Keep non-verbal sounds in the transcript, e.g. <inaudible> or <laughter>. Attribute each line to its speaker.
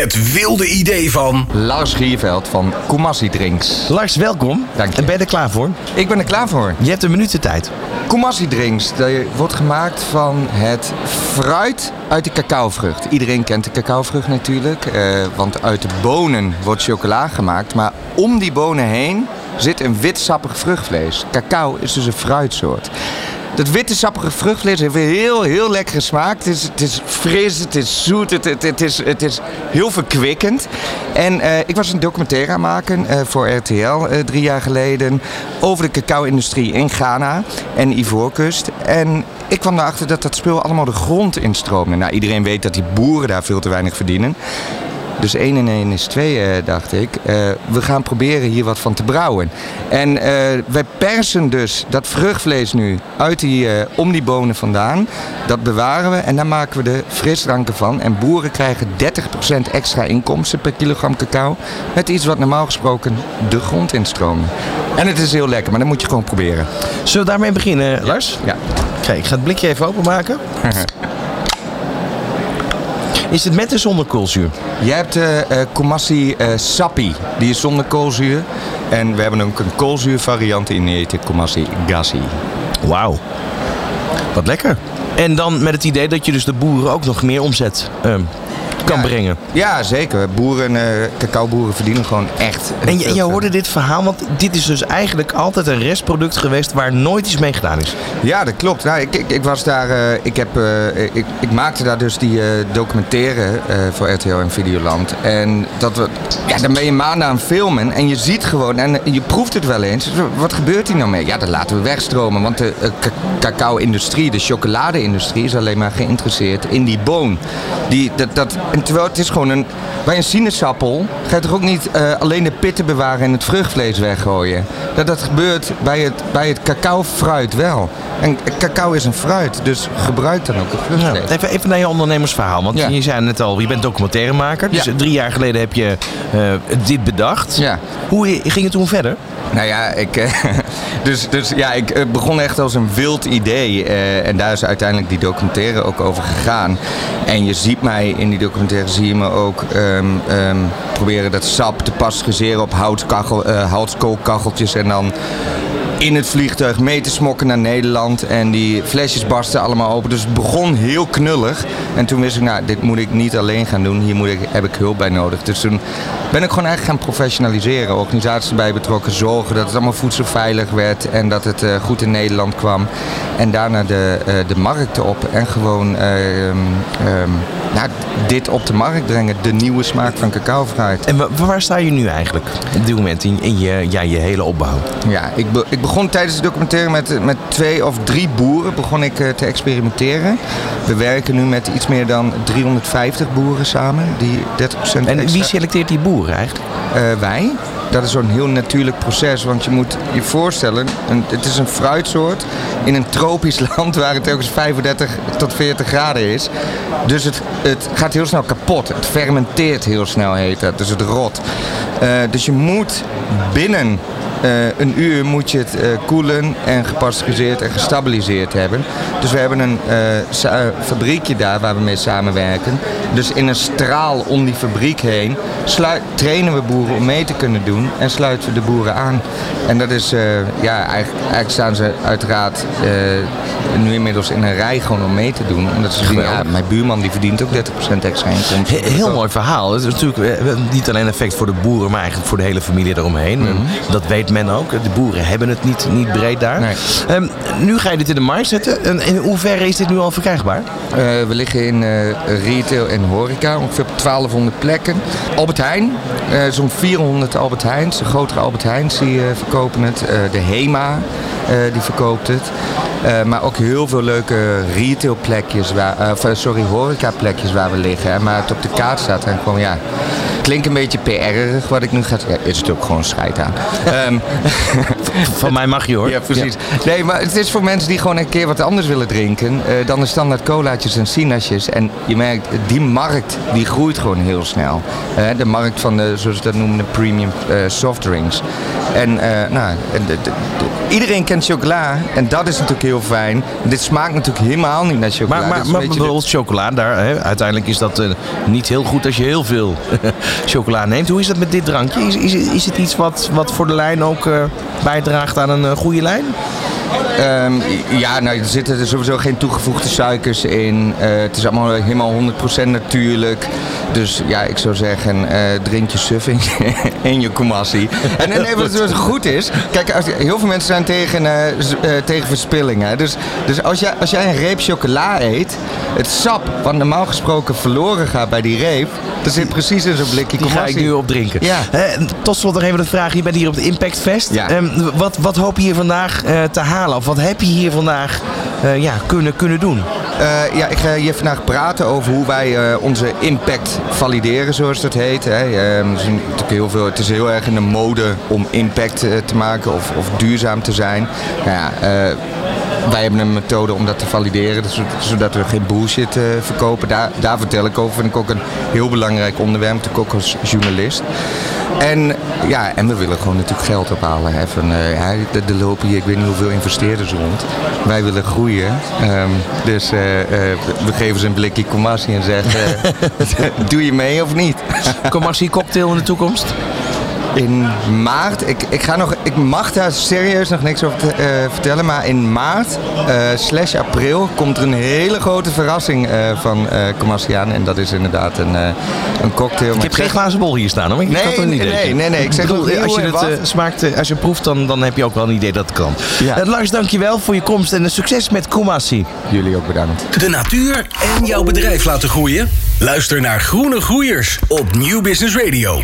Speaker 1: Het wilde idee van...
Speaker 2: Lars Gierveld van Koumassi Drinks.
Speaker 3: Lars, welkom.
Speaker 2: Dank je.
Speaker 3: En ben je er klaar voor?
Speaker 2: Ik ben er klaar voor.
Speaker 3: Je hebt een minuut de tijd.
Speaker 2: Koumassi Drinks dat wordt gemaakt van het fruit uit de cacaovrucht. Iedereen kent de cacaovrucht natuurlijk, eh, want uit de bonen wordt chocola gemaakt. Maar om die bonen heen zit een wit sappig vruchtvlees. Cacao is dus een fruitsoort. Dat witte sappige vruchtvlees heeft heel, heel lekkere smaak. Het is, het is fris, het is zoet, het, het, het, is, het is heel verkwikkend. En eh, ik was een documentaire aan maken eh, voor RTL eh, drie jaar geleden over de cacao-industrie in Ghana en Ivoorkust. En ik kwam erachter dat dat spul allemaal de grond instroomde. Nou, iedereen weet dat die boeren daar veel te weinig verdienen. Dus 1 en 1 is 2, eh, dacht ik. Eh, we gaan proberen hier wat van te brouwen. En eh, wij persen dus dat vruchtvlees nu uit die, om die bonen vandaan. Dat bewaren we en daar maken we de frisdranken van. En boeren krijgen 30% extra inkomsten per kilogram cacao. Met iets wat normaal gesproken de grond instroomt. En het is heel lekker, maar dat moet je gewoon proberen.
Speaker 3: Zullen we daarmee beginnen, Lars?
Speaker 2: Ja.
Speaker 3: Kijk, ik ga het blikje even openmaken. <laughs> Is het met of zonder koolzuur?
Speaker 2: Je hebt uh, uh, Koumassi uh, Sappi, die is zonder koolzuur. En we hebben ook een koolzuurvariant in, die heet Koumassi Gassi.
Speaker 3: Wauw. Wat lekker. En dan met het idee dat je dus de boeren ook nog meer omzet ehm, kan
Speaker 2: Ja.
Speaker 3: brengen.
Speaker 2: Ja, zeker. Boeren, eh cacaoboeren verdienen gewoon echt.
Speaker 3: En je, je hoorde dit verhaal, want dit is dus eigenlijk altijd een restproduct geweest waar nooit iets mee gedaan is.
Speaker 2: Ja, dat klopt. Nou, ik, ik, ik was daar, eh, ik, heb, eh, ik, ik maakte daar dus die eh, documentaire eh, voor RTL en Videoland. En dat we, ja, dan ben je maanden aan het filmen en je ziet gewoon, en je proeft het wel eens. Wat gebeurt hier nou mee? Ja, dat laten we wegstromen. Want de ca- cacao-industrie, de chocolade-industrie is alleen maar geïnteresseerd in die boon. Die, dat, dat, en terwijl het is gewoon een, bij een sinaasappel ga je toch ook niet eh, alleen de pitten bewaren en het vruchtvlees weggooien. Dat, dat gebeurt bij het, bij het cacao-fruit wel. En cacao is een fruit, dus gebruik dan ook het
Speaker 3: Ja,
Speaker 2: vruchtvlees.
Speaker 3: even, even naar je ondernemersverhaal. Want
Speaker 2: Ja.
Speaker 3: je zei net al, je bent documentairemaker. Dus
Speaker 2: Ja.
Speaker 3: drie jaar geleden heb je eh, dit bedacht. Hoe ging het toen verder?
Speaker 2: Nou ja, ik, eh, <laughs> dus, dus ja, ik begon echt als een wild idee. eh, en daar is uiteindelijk die documentaire ook over gegaan. En je ziet mij in die documentaire, zie je me ook ehm, ehm, proberen dat sap te pasteuriseren op houtkachel, eh, houtskoolkacheltjes. En dan in het vliegtuig mee te smokken naar Nederland. En die flesjes barsten allemaal open. Dus het begon heel knullig. En toen wist ik, nou, dit moet ik niet alleen gaan doen. Hier moet ik, heb ik hulp bij nodig. Dus toen ben ik gewoon eigenlijk gaan professionaliseren. Organisaties erbij betrokken. Zorgen dat het allemaal voedselveilig werd. En dat het eh, goed in Nederland kwam. En daarna de, eh, de markten op. En gewoon eh, ehm, ehm, nou, dit op de markt brengen. De nieuwe smaak van cacaofruit.
Speaker 3: En wa- waar sta je nu eigenlijk op dit moment in, in je, ja, je hele opbouw?
Speaker 2: Ja, ik, be- ik begon tijdens de documentaire met, met twee of drie boeren begon ik, eh, te experimenteren. We werken nu met iets meer dan 350 boeren samen, die 30%
Speaker 3: En
Speaker 2: extra-
Speaker 3: wie selecteert die boeren eigenlijk?
Speaker 2: Eh, wij. Dat is zo'n heel natuurlijk proces, want je moet je voorstellen, een, het is een fruitsoort in een tropisch <laughs> land waar het eens 35 tot 40 graden is. Dus het, het gaat heel snel kapot. Het fermenteert heel snel, heet dat. Dus het rot. Eh, dus je moet binnen eh, een uur moet je het eh, koelen en gepasteuriseerd en gestabiliseerd hebben. Dus we hebben een eh, fabriekje daar waar we mee samenwerken. Dus in een straal om die fabriek heen trainen we boeren om mee te kunnen doen en sluiten we de boeren aan. En dat is, ja, eigenlijk, eigenlijk staan ze uiteraard eh, nu inmiddels in een rij gewoon om mee te doen. Ja, mijn buurman die verdient ook 30% extra inkomsten.
Speaker 3: He- heel mooi verhaal. Het is natuurlijk eh, niet alleen effect voor de boeren, maar eigenlijk voor de hele familie eromheen. En Dat weet men ook. De boeren hebben het niet, niet breed daar.
Speaker 2: Nee.
Speaker 3: Ehm, nu ga je dit in de markt zetten. En in hoeverre is dit nu al verkrijgbaar?
Speaker 2: Eh, we liggen in eh, retail en horeca, ongeveer op 1200 plekken. Albert Heijn, zo'n 400 Albert Heijns, de grotere Albert Heijns die verkopen het. De HEMA, die verkoopt het. Eh, maar ook heel veel leuke retailplekjes, waar, eh, sorry, horecaplekjes waar we liggen. hè. Maar het op de kaart staat en gewoon, ja, klinkt een beetje PR-erig wat ik nu ga zeggen. Is het ook gewoon scheid aan. <laughs> Ehm,
Speaker 3: Van mij mag je hoor.
Speaker 2: ja, precies. Nee, maar het is voor mensen die gewoon een keer wat anders willen drinken. dan de standaard colaatjes en sinasjes. En je merkt, die markt die groeit gewoon heel snel. De markt van de, zoals ze dat noemen, de premium eh, softdrinks. En, nou, iedereen kent chocola en dat is natuurlijk heel fijn. Dit smaakt natuurlijk helemaal niet naar chocola.
Speaker 3: Maar, maar, maar
Speaker 2: de-
Speaker 3: bijvoorbeeld chocola, daar, hè, uiteindelijk is dat eh, niet heel goed als je heel veel <laughs> chocola neemt. Hoe is dat met dit drankje? Is, is, is het iets wat, wat voor de lijn ook eh, bijdraagt aan een eh, goede lijn?
Speaker 2: Ehm, ja, nou, er zitten er sowieso geen toegevoegde suikers in. Eh, het is allemaal helemaal 100% natuurlijk. Dus ja, ik zou zeggen, eh, drink je suf in je, <laughs> in je Kumasi. En, en nee, wat, wat goed is, kijk, als, heel veel mensen zijn tegen, eh, z- eh, tegen verspilling. Hè? Dus, dus als, jij, als jij een reep chocola eet, het sap wat normaal gesproken verloren gaat bij die reep, dat zit precies in zo'n blikje
Speaker 3: Die ga ik nu opdrinken.
Speaker 2: Ja.
Speaker 3: Tot slot nog even de vraag. Je bent hier op het Impact Fest.
Speaker 2: Ja.
Speaker 3: Ehm, wat, wat hoop je hier vandaag eh, te halen? Of wat heb je hier vandaag eh, ja, kunnen, kunnen doen?
Speaker 2: Eh, ja, ik ga hier vandaag praten over hoe wij eh, onze impact valideren, zoals dat heet. Hè. Eh, er is heel veel, het is heel erg in de mode om impact te maken of, of duurzaam te zijn. Nou wij hebben een methode om dat te valideren, dus- zodat we geen bullshit verkopen. Daar, daar vertel ik over. Vind ik ook een heel belangrijk onderwerp, natuurlijk ook als journalist. En, ja, en we willen gewoon natuurlijk geld ophalen. Hè. Van, eh, er- er lopen hier, ik weet niet hoeveel investeerders rond. Wij willen groeien. Ehm, dus eh, eh, we geven ze een blikje commassie en zeggen, <laughs> <laughs> doe je mee of niet?
Speaker 3: Commercie cocktail in de toekomst?
Speaker 2: In maart, ik, ik, ga nog, ik mag daar serieus nog niks over te- eh, vertellen, maar in maart eh, slash april komt er een hele grote verrassing eh, van eh aan. En dat is inderdaad een, eh, een cocktail.
Speaker 3: Ik heb geen glazen bol hier staan hoor. Ik
Speaker 2: Nee,
Speaker 3: had een
Speaker 2: nee,
Speaker 3: idee.
Speaker 2: nee, nee, nee. Ik zeg
Speaker 3: bedoel, als je het
Speaker 2: wat.
Speaker 3: smaakt, als je proeft, dan, dan heb je ook wel een idee dat het kan.
Speaker 2: Ja.
Speaker 3: Lars, dankjewel voor je komst en succes met Kumasi.
Speaker 2: Jullie ook bedankt.
Speaker 1: De natuur en jouw bedrijf laten groeien? Luister naar Groene Groeiers op Nieuw Business Radio.